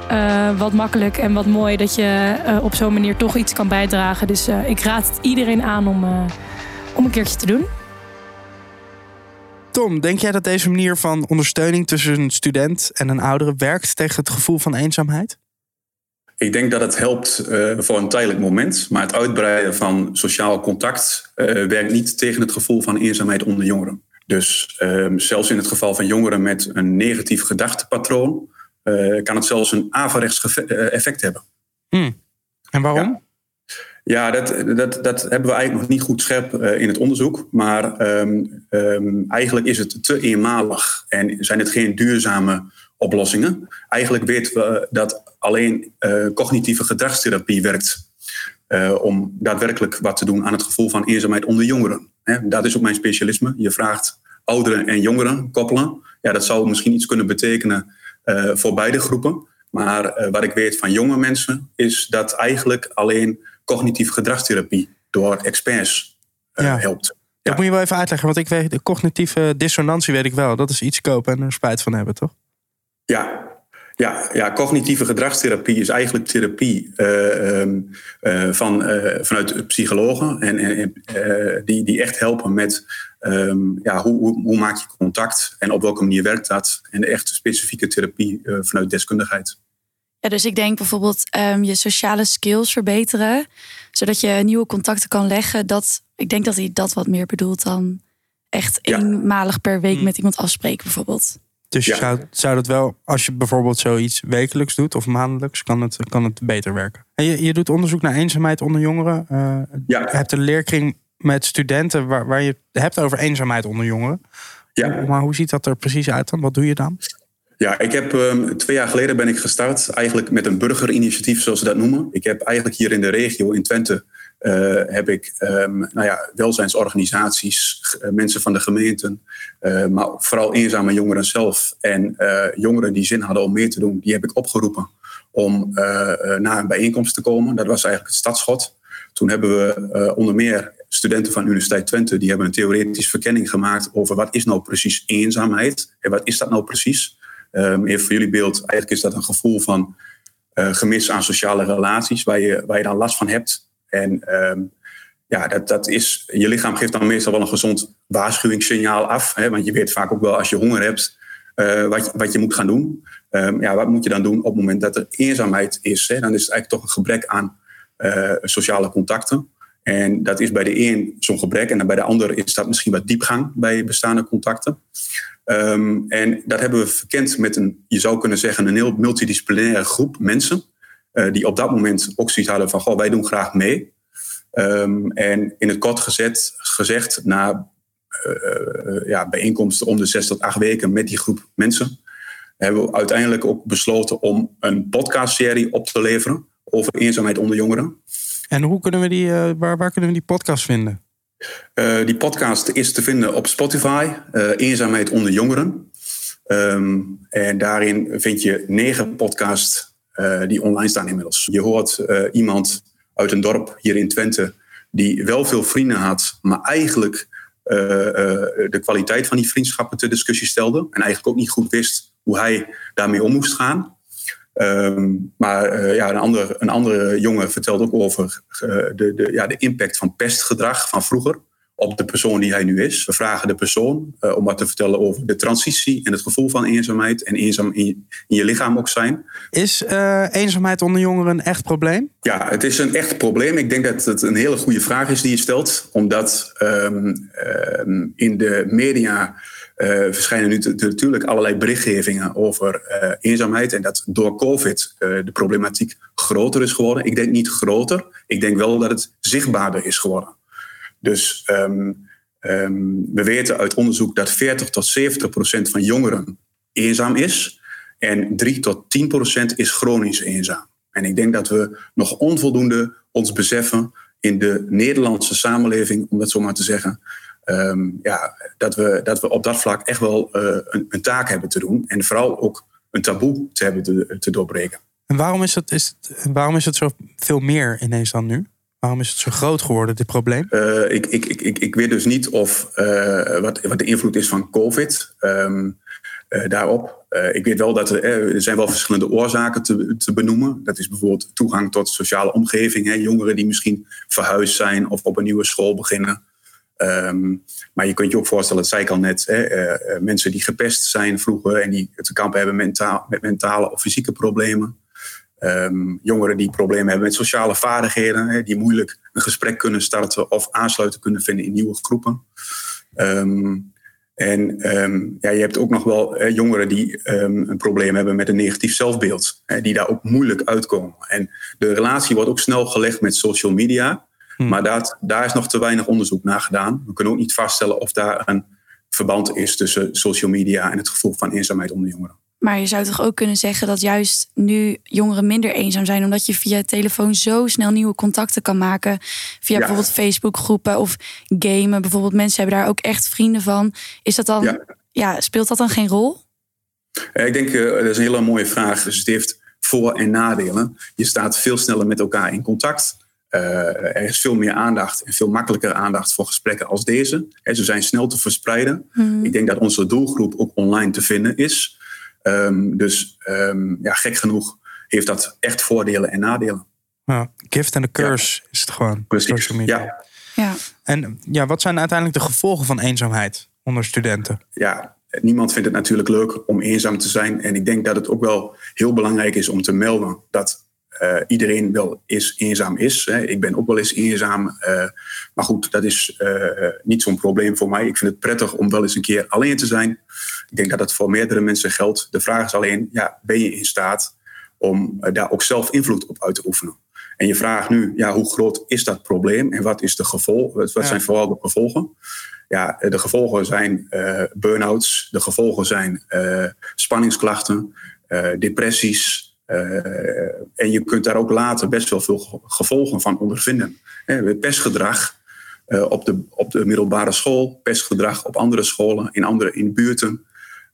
eh, wat makkelijk en wat mooi dat je eh, op zo'n manier toch iets kan bijdragen. Dus eh, ik raad het iedereen aan om, eh, om een keertje te doen. Tom, denk jij dat deze manier van ondersteuning tussen een student en een oudere werkt tegen het gevoel van eenzaamheid? Ik denk dat het helpt eh, voor een tijdelijk moment. Maar het uitbreiden van sociaal contact eh, werkt niet tegen het gevoel van eenzaamheid onder jongeren. Dus ehm, zelfs in het geval van jongeren met een negatief gedachtepatroon... eh, kan het zelfs een averechts eh, effect hebben. En waarom? Ja, dat, dat, dat hebben we eigenlijk nog niet goed scherp eh, in het onderzoek. Maar ehm, ehm, eigenlijk is het te eenmalig en zijn het geen duurzame oplossingen. Eigenlijk weten we dat alleen cognitieve gedragstherapie werkt om daadwerkelijk wat te doen aan het gevoel van eenzaamheid onder jongeren. Dat is ook mijn specialisme. Je vraagt ouderen en jongeren koppelen. Ja, dat zou misschien iets kunnen betekenen voor beide groepen. Maar eh, wat ik weet van jonge mensen is dat eigenlijk alleen cognitieve gedragstherapie door experts eh, Ja. helpt. Dat moet je wel even uitleggen, want ik weet de cognitieve dissonantie weet ik wel. Dat is iets kopen en er spijt van hebben, toch? Ja, ja, ja, cognitieve gedragstherapie is eigenlijk therapie eh, ehm, eh, van, eh, vanuit psychologen. En, en, eh, die, die echt helpen met ehm, ja, hoe, hoe, hoe maak je contact en op welke manier werkt dat. En de echte specifieke therapie eh, vanuit deskundigheid. Ja, dus ik denk bijvoorbeeld ehm, je sociale skills verbeteren, zodat je nieuwe contacten kan leggen. Dat, ik denk dat hij dat wat meer bedoelt dan echt Ja. eenmalig per week Hmm. met iemand afspreken bijvoorbeeld. Dus Ja. zou, zou dat wel, als je bijvoorbeeld zoiets wekelijks doet of maandelijks, kan het, kan het beter werken. En je, je doet onderzoek naar eenzaamheid onder jongeren. Eh, Ja. Je hebt een leerkring met studenten waar, waar je het hebt over eenzaamheid onder jongeren. Ja. Maar hoe ziet dat er precies uit dan? Wat doe je dan? Ja, ik heb ehm, twee jaar geleden ben ik gestart, eigenlijk met een burgerinitiatief, zoals ze dat noemen. Ik heb eigenlijk hier in de regio in Twente eh, heb ik ehm, nou ja, welzijnsorganisaties, eh, mensen van de gemeenten, eh, maar vooral eenzame jongeren zelf en jongeren die zin hadden om mee te doen, die heb ik opgeroepen om naar een bijeenkomst te komen. Dat was eigenlijk het startschot. Toen hebben we onder meer studenten van Universiteit Twente, die hebben een theoretische verkenning gemaakt over wat is nou precies eenzaamheid en wat is dat nou precies. Um, even voor jullie beeld, eigenlijk is dat een gevoel van uh, gemis aan sociale relaties, waar je, waar je dan last van hebt. En um, ja, dat, dat is, je lichaam geeft dan meestal wel een gezond waarschuwingssignaal af. Hè, want je weet vaak ook wel als je honger hebt, uh, wat, wat je moet gaan doen. Um, ja, wat moet je dan doen op het moment dat er eenzaamheid is? Hè? Dan is het eigenlijk toch een gebrek aan uh, sociale contacten. En dat is bij de een zo'n gebrek en bij de ander is dat misschien wat diepgang bij bestaande contacten. Um, en dat hebben we verkend met een, je zou kunnen zeggen, een heel multidisciplinaire groep mensen. Uh, die op dat moment ook hadden van, goh, wij doen graag mee. Um, en in het kort gezet, gezegd, na uh, ja, bijeenkomsten om de zes tot acht weken met die groep mensen, hebben we uiteindelijk ook besloten om een podcastserie op te leveren over eenzaamheid onder jongeren. En hoe kunnen we die, uh, waar, waar kunnen we die podcast vinden? Uh, die podcast is te vinden op Spotify, uh, Eenzaamheid onder jongeren. Um, en daarin vind je negen podcasts die online staan inmiddels. Je hoort iemand uit een dorp hier in Twente die wel veel vrienden had, maar eigenlijk de kwaliteit van die vriendschappen ter discussie stelde. En eigenlijk ook niet goed wist hoe hij daarmee om moest gaan. Um, maar uh, ja, een, andere, een andere jongen vertelt ook over uh, de, de, ja, de impact van pestgedrag van vroeger op de persoon die hij nu is. We vragen de persoon uh, om wat te vertellen over de transitie en het gevoel van eenzaamheid en eenzaam in je, in je lichaam ook zijn. Is eenzaamheid onder jongeren een echt probleem? Ja, het is een echt probleem. Ik denk dat het een hele goede vraag is die je stelt, omdat um, um, in de media uh, verschijnen nu natuurlijk allerlei berichtgevingen over uh, eenzaamheid. En dat door COVID uh, de problematiek groter is geworden. Ik denk niet groter. Ik denk wel dat het zichtbaarder is geworden. Dus um, um, we weten uit onderzoek dat 40 tot 70 procent van jongeren eenzaam is. En 3 tot 10 procent is chronisch eenzaam. En ik denk dat we nog onvoldoende ons beseffen in de Nederlandse samenleving, om dat zo maar te zeggen, um, ja, dat, we, dat we op dat vlak echt wel uh, een, een, taak hebben te doen. En vooral ook een taboe te hebben te, te doorbreken. En waarom is, het, is het, waarom is het zo veel meer ineens dan nu? Waarom is het zo groot geworden, dit probleem? Uh, ik, ik, ik, ik weet dus niet of, uh, wat, wat de invloed is van COVID um, daarop. ik weet wel dat er, er zijn wel verschillende oorzaken te, te benoemen. Dat is bijvoorbeeld toegang tot sociale omgeving. Hè, jongeren die misschien verhuisd zijn of op een nieuwe school beginnen. Um, maar je kunt je ook voorstellen, dat zei ik al net, hè, uh, mensen die gepest zijn vroeger en die te kampen hebben mentaal, met mentale of fysieke problemen. Um, jongeren die problemen hebben met sociale vaardigheden, hè, die moeilijk een gesprek kunnen starten of aansluiten kunnen vinden in nieuwe groepen. Um, en ja, je hebt ook nog wel jongeren die een probleem hebben met een negatief zelfbeeld, hè, die daar ook moeilijk uitkomen. En de relatie wordt ook snel gelegd met social media. Hmm. Maar dat, daar is nog te weinig onderzoek naar gedaan. We kunnen ook niet vaststellen of daar een verband is tussen social media en het gevoel van eenzaamheid onder jongeren. Maar je zou toch ook kunnen zeggen dat juist nu jongeren minder eenzaam zijn, omdat je via telefoon zo snel nieuwe contacten kan maken. Via ja. bijvoorbeeld Facebookgroepen of gamen. Bijvoorbeeld mensen hebben daar ook echt vrienden van. Is dat dan, ja, ja speelt dat dan geen rol? Ik denk, uh, dat is een hele mooie vraag. Dus het heeft voor- en nadelen. Je staat veel sneller met elkaar in contact. Uh, er is veel meer aandacht en veel makkelijker aandacht voor gesprekken als deze. He, ze zijn snel te verspreiden. Mm. Ik denk dat onze doelgroep ook online te vinden is. Um, dus um, ja, gek genoeg heeft dat echt voordelen en nadelen. Ja, gift en de curse ja. is het gewoon. Precies. Social media. Ja. Ja. En ja, wat zijn uiteindelijk de gevolgen van eenzaamheid onder studenten? Ja, niemand vindt het natuurlijk leuk om eenzaam te zijn. En ik denk dat het ook wel heel belangrijk is om te melden dat uh, iedereen wel eens eenzaam is. Hè. Ik ben ook wel eens eenzaam. Uh, maar goed, dat is uh, niet zo'n probleem voor mij. Ik vind het prettig om wel eens een keer alleen te zijn. Ik denk dat dat voor meerdere mensen geldt. De vraag is alleen, ja, ben je in staat om daar ook zelf invloed op uit te oefenen? En je vraagt nu, ja, hoe groot is dat probleem en wat, is de gevolg, wat ja. zijn vooral de gevolgen? Ja, de gevolgen zijn burn-outs, de gevolgen zijn spanningsklachten, depressies, en je kunt daar ook later best wel veel gevolgen van ondervinden. He, pestgedrag uh, op, de, op de middelbare school, pestgedrag op andere scholen, in andere in buurten.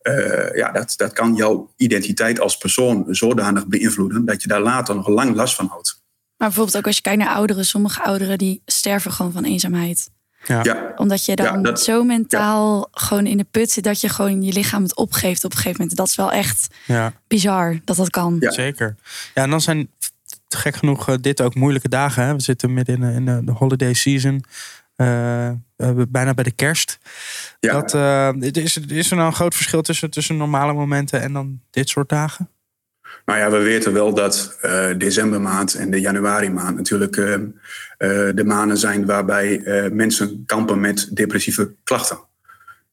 Uh, ja, dat, dat kan jouw identiteit als persoon zodanig beïnvloeden dat je daar later nog lang last van houdt. Maar bijvoorbeeld ook als je kijkt naar ouderen, sommige ouderen die sterven gewoon van eenzaamheid. Ja. Ja, Omdat je dan Ja, dat- zo mentaal gewoon in de put zit dat je gewoon je lichaam het opgeeft op een gegeven moment. Dat is wel echt Ja. bizar dat dat kan. Ja. Zeker. Ja, en dan zijn gek genoeg eh, dit ook moeilijke dagen. Hè? We zitten midden in, de- in de, de holiday season. Eh, eh, bijna bij de kerst. ja. Dat, eh, is, is er nou een groot verschil tussen, tussen normale momenten en dan dit soort dagen? Nou ja, we weten wel dat eh, decembermaand en de januari maand natuurlijk eh, eh, de maanden zijn waarbij mensen kampen met depressieve klachten.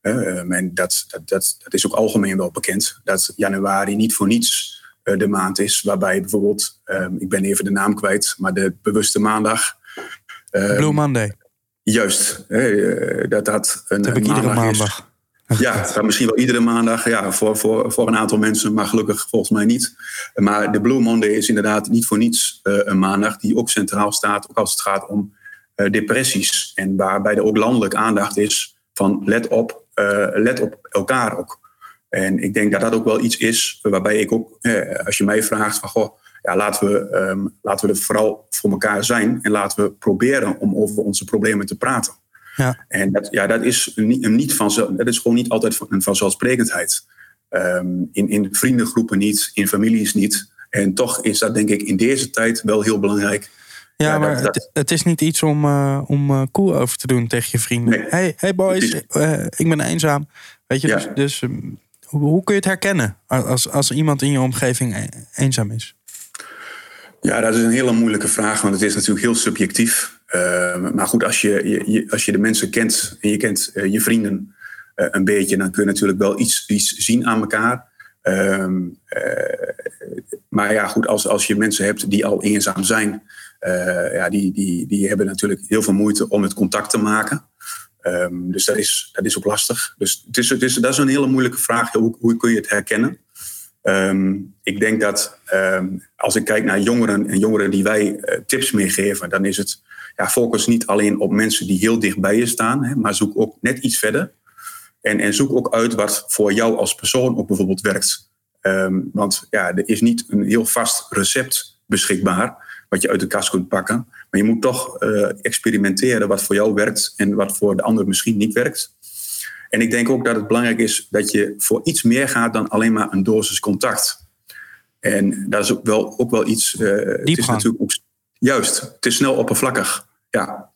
En dat, dat, dat, dat is ook algemeen wel bekend. Dat januari niet voor niets de maand is waarbij bijvoorbeeld, ik ben even de naam kwijt, maar de bewuste maandag. Blue Monday. Juist, dat dat een, Dat heb ik iedere maandag is. Ja, misschien wel iedere maandag. Ja, voor, voor, voor een aantal mensen, maar gelukkig volgens mij niet. Maar de Blue Monday is inderdaad niet voor niets eh, een maandag die ook centraal staat, ook als het gaat om eh, depressies. En waarbij er ook landelijk aandacht is van let op, eh, let op elkaar ook. En ik denk dat dat ook wel iets is waarbij ik ook, als je mij vraagt van goh, ja, laten, we, ehm, laten we er vooral voor elkaar zijn en laten we proberen om over onze problemen te praten. Ja. En dat, ja, dat is niet, een niet vanzelf, dat is gewoon niet altijd een vanzelfsprekendheid. Ehm, in, in vriendengroepen niet, in families niet. En toch is dat denk ik in deze tijd wel heel belangrijk. Ja, Ja, maar dat- dat- Het, het is niet iets om, eh, om eh, cool over te doen tegen je vrienden. Nee. Hey, hey boys, eh, ik ben eenzaam. Weet je, Ja. dus, dus ehm, hoe, hoe kun je het herkennen als, als iemand in je omgeving e- eenzaam is? Ja, dat is een hele moeilijke vraag, want het is natuurlijk heel subjectief. Ehm, maar goed, als je, als je de mensen kent en je kent eh, je vrienden eh, een beetje, dan kun je natuurlijk wel iets, iets zien aan elkaar. Ehm, eh, maar ja, goed, als, als je mensen hebt die al eenzaam zijn, ja, die, die, die hebben natuurlijk heel veel moeite om het contact te maken. Ehm, dus dat is, dat is ook lastig. Dus het is, het is, dat is een hele moeilijke vraag. Hoe, hoe kun je het herkennen? Ik denk dat als ik kijk naar jongeren en jongeren die wij tips meegeven, dan is het ja, focus niet alleen op mensen die heel dicht bij je staan, hè, maar zoek ook net iets verder. En, en zoek ook uit wat voor jou als persoon ook bijvoorbeeld werkt. Ehm, want ja, er is niet een heel vast recept beschikbaar wat je uit de kast kunt pakken. Maar je moet toch eh, experimenteren wat voor jou werkt en wat voor de ander misschien niet werkt. En ik denk ook dat het belangrijk is dat je voor iets meer gaat dan alleen maar een dosis contact. En dat is ook wel, ook wel iets. eh, het is natuurlijk ook, juist, het is snel oppervlakkig. Ja.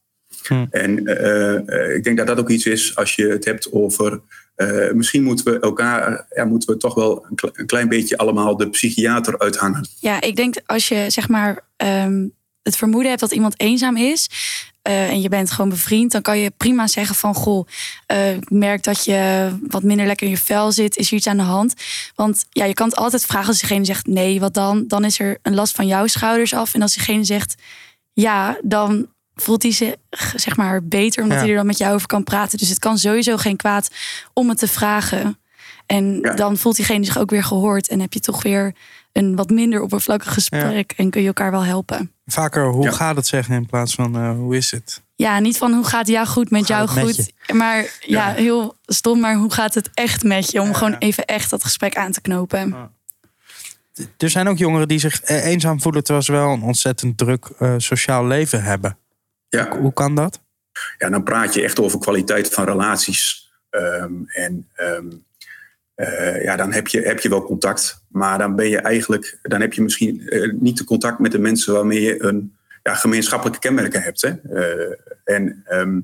Hm. En eh, eh, ik denk dat dat ook iets is als je het hebt over. eh, misschien moeten we elkaar, ja, moeten we toch wel een, kle- een klein beetje allemaal de psychiater uithangen. Ja, ik denk als je zeg maar ehm, het vermoeden hebt dat iemand eenzaam is eh, en je bent gewoon bevriend, dan kan je prima zeggen van goh, eh, ik merk dat je wat minder lekker in je vel zit, is er iets aan de hand? Want ja, je kan het altijd vragen als diegene zegt nee, wat dan? Dan is er een last van jouw schouders af. En als diegene zegt ja, dan voelt hij zich zeg maar beter omdat Ja. hij er dan met jou over kan praten. Dus het kan sowieso geen kwaad om het te vragen. En Ja. dan voelt diegene zich ook weer gehoord en heb je toch weer een wat minder oppervlakkig gesprek en kun je elkaar wel helpen. Vaker hoe Ja. gaat het zeggen in plaats van eh, hoe is het? Ja, niet van hoe gaat jou goed met Hoe jou met goed. Maar ja, Ja. heel stom, maar hoe gaat het echt met je? Om Ja. gewoon even echt dat gesprek aan te knopen. Er zijn ook jongeren die zich eh, eenzaam voelen terwijl ze wel een ontzettend druk eh, sociaal leven hebben. Ja. Hoe kan dat? ja, dan praat je echt over kwaliteit van relaties. Ehm, en ehm, eh, ja, dan heb je, heb je wel contact. Maar dan ben je eigenlijk, dan heb je misschien eh, niet de contact met de mensen waarmee je een ja, gemeenschappelijke kenmerken hebt. Hè? Eh, en ehm,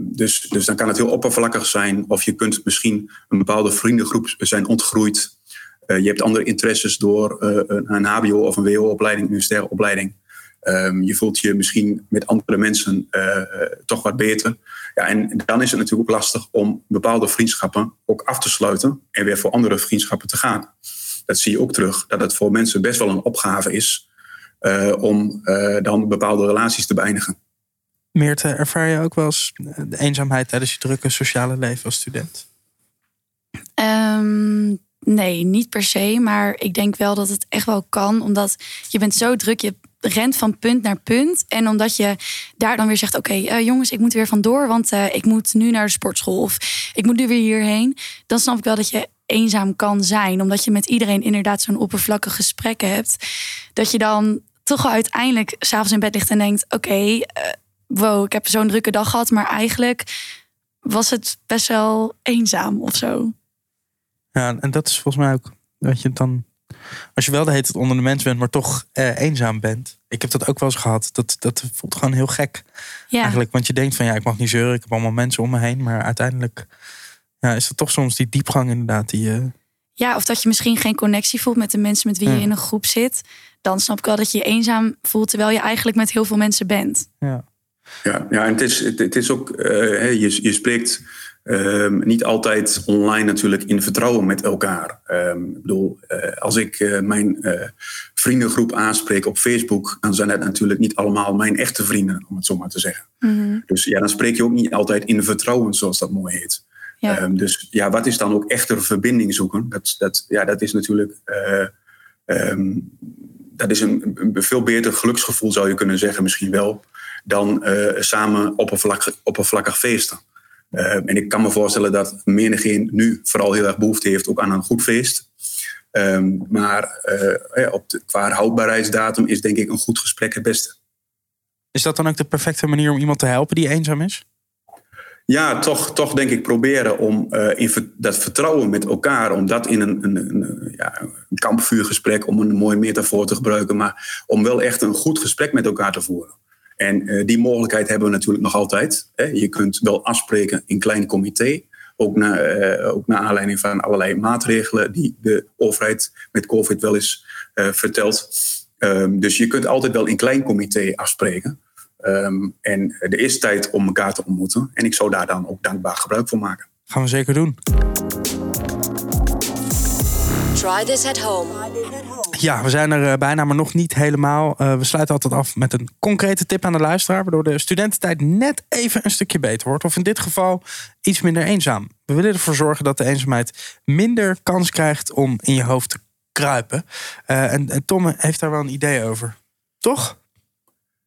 dus, dus dan kan het heel oppervlakkig zijn. Of je kunt misschien een bepaalde vriendengroep zijn ontgroeid. Je hebt andere interesses door een, een HBO of een WO-opleiding, een sterrenopleiding. opleiding. Ehm, je voelt je misschien met andere mensen eh, eh, toch wat beter. Ja, en dan is het natuurlijk ook lastig om bepaalde vriendschappen ook af te sluiten en weer voor andere vriendschappen te gaan. Dat zie je ook terug, dat het voor mensen best wel een opgave is eh, om eh, dan bepaalde relaties te beëindigen. Meerte, ervaar je ook wel eens de eenzaamheid tijdens je drukke sociale leven als student? Ehm, nee, niet per se. Maar ik denk wel dat het echt wel kan. Omdat je bent zo druk. Je rent van punt naar punt. En omdat je daar dan weer zegt... oké, eh, jongens, ik moet er weer vandoor. Want eh, ik moet nu naar de sportschool. Of ik moet nu weer hierheen. Dan snap ik wel dat je eenzaam kan zijn. Omdat je met iedereen inderdaad zo'n oppervlakkig gesprek hebt. Dat je dan toch wel uiteindelijk s'avonds in bed ligt en denkt... oké, eh, wow, ik heb zo'n drukke dag gehad, maar eigenlijk was het best wel eenzaam of zo. Ja, en dat is volgens mij ook dat je dan, als je wel de hele tijd onder de mens bent, maar toch eh, eenzaam bent. Ik heb dat ook wel eens gehad. Dat, dat voelt gewoon heel gek Ja, eigenlijk. Want je denkt van ja, ik mag niet zeuren, ik heb allemaal mensen om me heen. Maar uiteindelijk ja, is het toch soms die diepgang inderdaad die je... ja, of dat je misschien geen connectie voelt met de mensen met wie Ja. je in een groep zit. Dan snap ik wel dat je je eenzaam voelt, terwijl je eigenlijk met heel veel mensen bent. Ja. Ja, ja en het is, het, het is ook, eh, hè, je, je spreekt ehm, niet altijd online natuurlijk in vertrouwen met elkaar. Ehm, ik bedoel, eh, als ik eh, mijn eh, vriendengroep aanspreek op Facebook, dan zijn dat natuurlijk niet allemaal mijn echte vrienden, om het zo maar te zeggen. Dus ja, dan spreek je ook niet altijd in vertrouwen, zoals dat mooi heet. Ja. Ehm, dus ja, wat is dan ook echter verbinding zoeken? Dat, dat, ja, dat is natuurlijk dat is een, een veel beter geluksgevoel, zou je kunnen zeggen, misschien wel, dan samen oppervlakkig, oppervlakkig feesten. Eh, en ik kan me voorstellen dat menigeen nu vooral heel erg behoefte heeft ook aan een goed feest. Ehm, maar eh, op de, qua houdbaarheidsdatum is denk ik een goed gesprek het beste. Is dat dan ook de perfecte manier om iemand te helpen die eenzaam is? Ja, toch, toch denk ik proberen om eh, in dat vertrouwen met elkaar, om dat in een, een, een, ja, een kampvuurgesprek, om een mooie metafoor te gebruiken, maar om wel echt een goed gesprek met elkaar te voeren. En eh, die mogelijkheid hebben we natuurlijk nog altijd. Hè. Je kunt wel afspreken in klein comité, ook naar, eh, ook naar aanleiding van allerlei maatregelen die de overheid met COVID wel eens eh, vertelt. Ehm, dus je kunt altijd wel in klein comité afspreken. Ehm, en er is tijd om elkaar te ontmoeten. En ik zou daar dan ook dankbaar gebruik van maken. Gaan we zeker doen. Try this at home. Ja, we zijn er eh, bijna, maar nog niet helemaal. Eh, we sluiten altijd af met een concrete tip aan de luisteraar, waardoor de studententijd net even een stukje beter wordt. Of in dit geval iets minder eenzaam. We willen ervoor zorgen dat de eenzaamheid minder kans krijgt om in je hoofd te kruipen. Eh, en, en Tom heeft daar wel een idee over. Toch?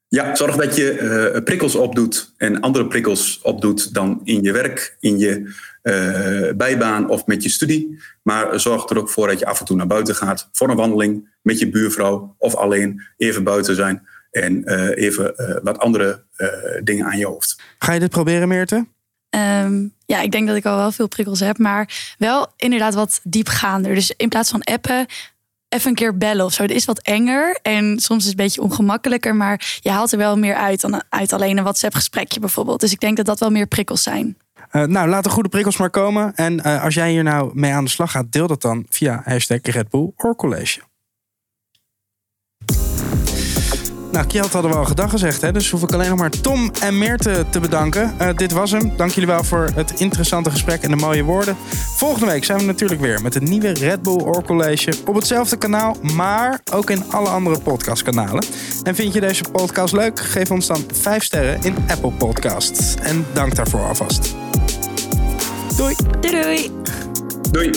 Ja, zorg dat je eh, prikkels opdoet en andere prikkels opdoet dan in je werk, in je eh, bijbaan of met je studie. Maar zorg er ook voor dat je af en toe naar buiten gaat voor een wandeling met je buurvrouw of alleen even buiten zijn en eh, even eh, wat andere eh, dingen aan je hoofd. Ga je dit proberen, Meerte? Ehm, ja, ik denk dat ik al wel veel prikkels heb, maar wel inderdaad wat diepgaander. Dus in plaats van appen, even een keer bellen of zo. Dat is wat enger en soms is het een beetje ongemakkelijker, maar je haalt er wel meer uit dan uit alleen een WhatsApp-gesprekje bijvoorbeeld. Dus ik denk dat dat wel meer prikkels zijn. Eh, nou, laat de goede prikkels maar komen. En eh, als jij hier nou mee aan de slag gaat, deel dat dan via hashtag Red Bull College. Nou, Kjeld hadden we al gedag gezegd, hè? dus hoef ik alleen nog maar Tom en Meerte te bedanken. Eh, dit was hem. Dank jullie wel voor het interessante gesprek en de mooie woorden. Volgende week zijn we natuurlijk weer met een nieuwe Red Bull Or College op hetzelfde kanaal, maar ook in alle andere podcastkanalen. En vind je deze podcast leuk? Geef ons dan 5 sterren in Apple Podcasts. En dank daarvoor alvast. Doei! Doei doei! Doei!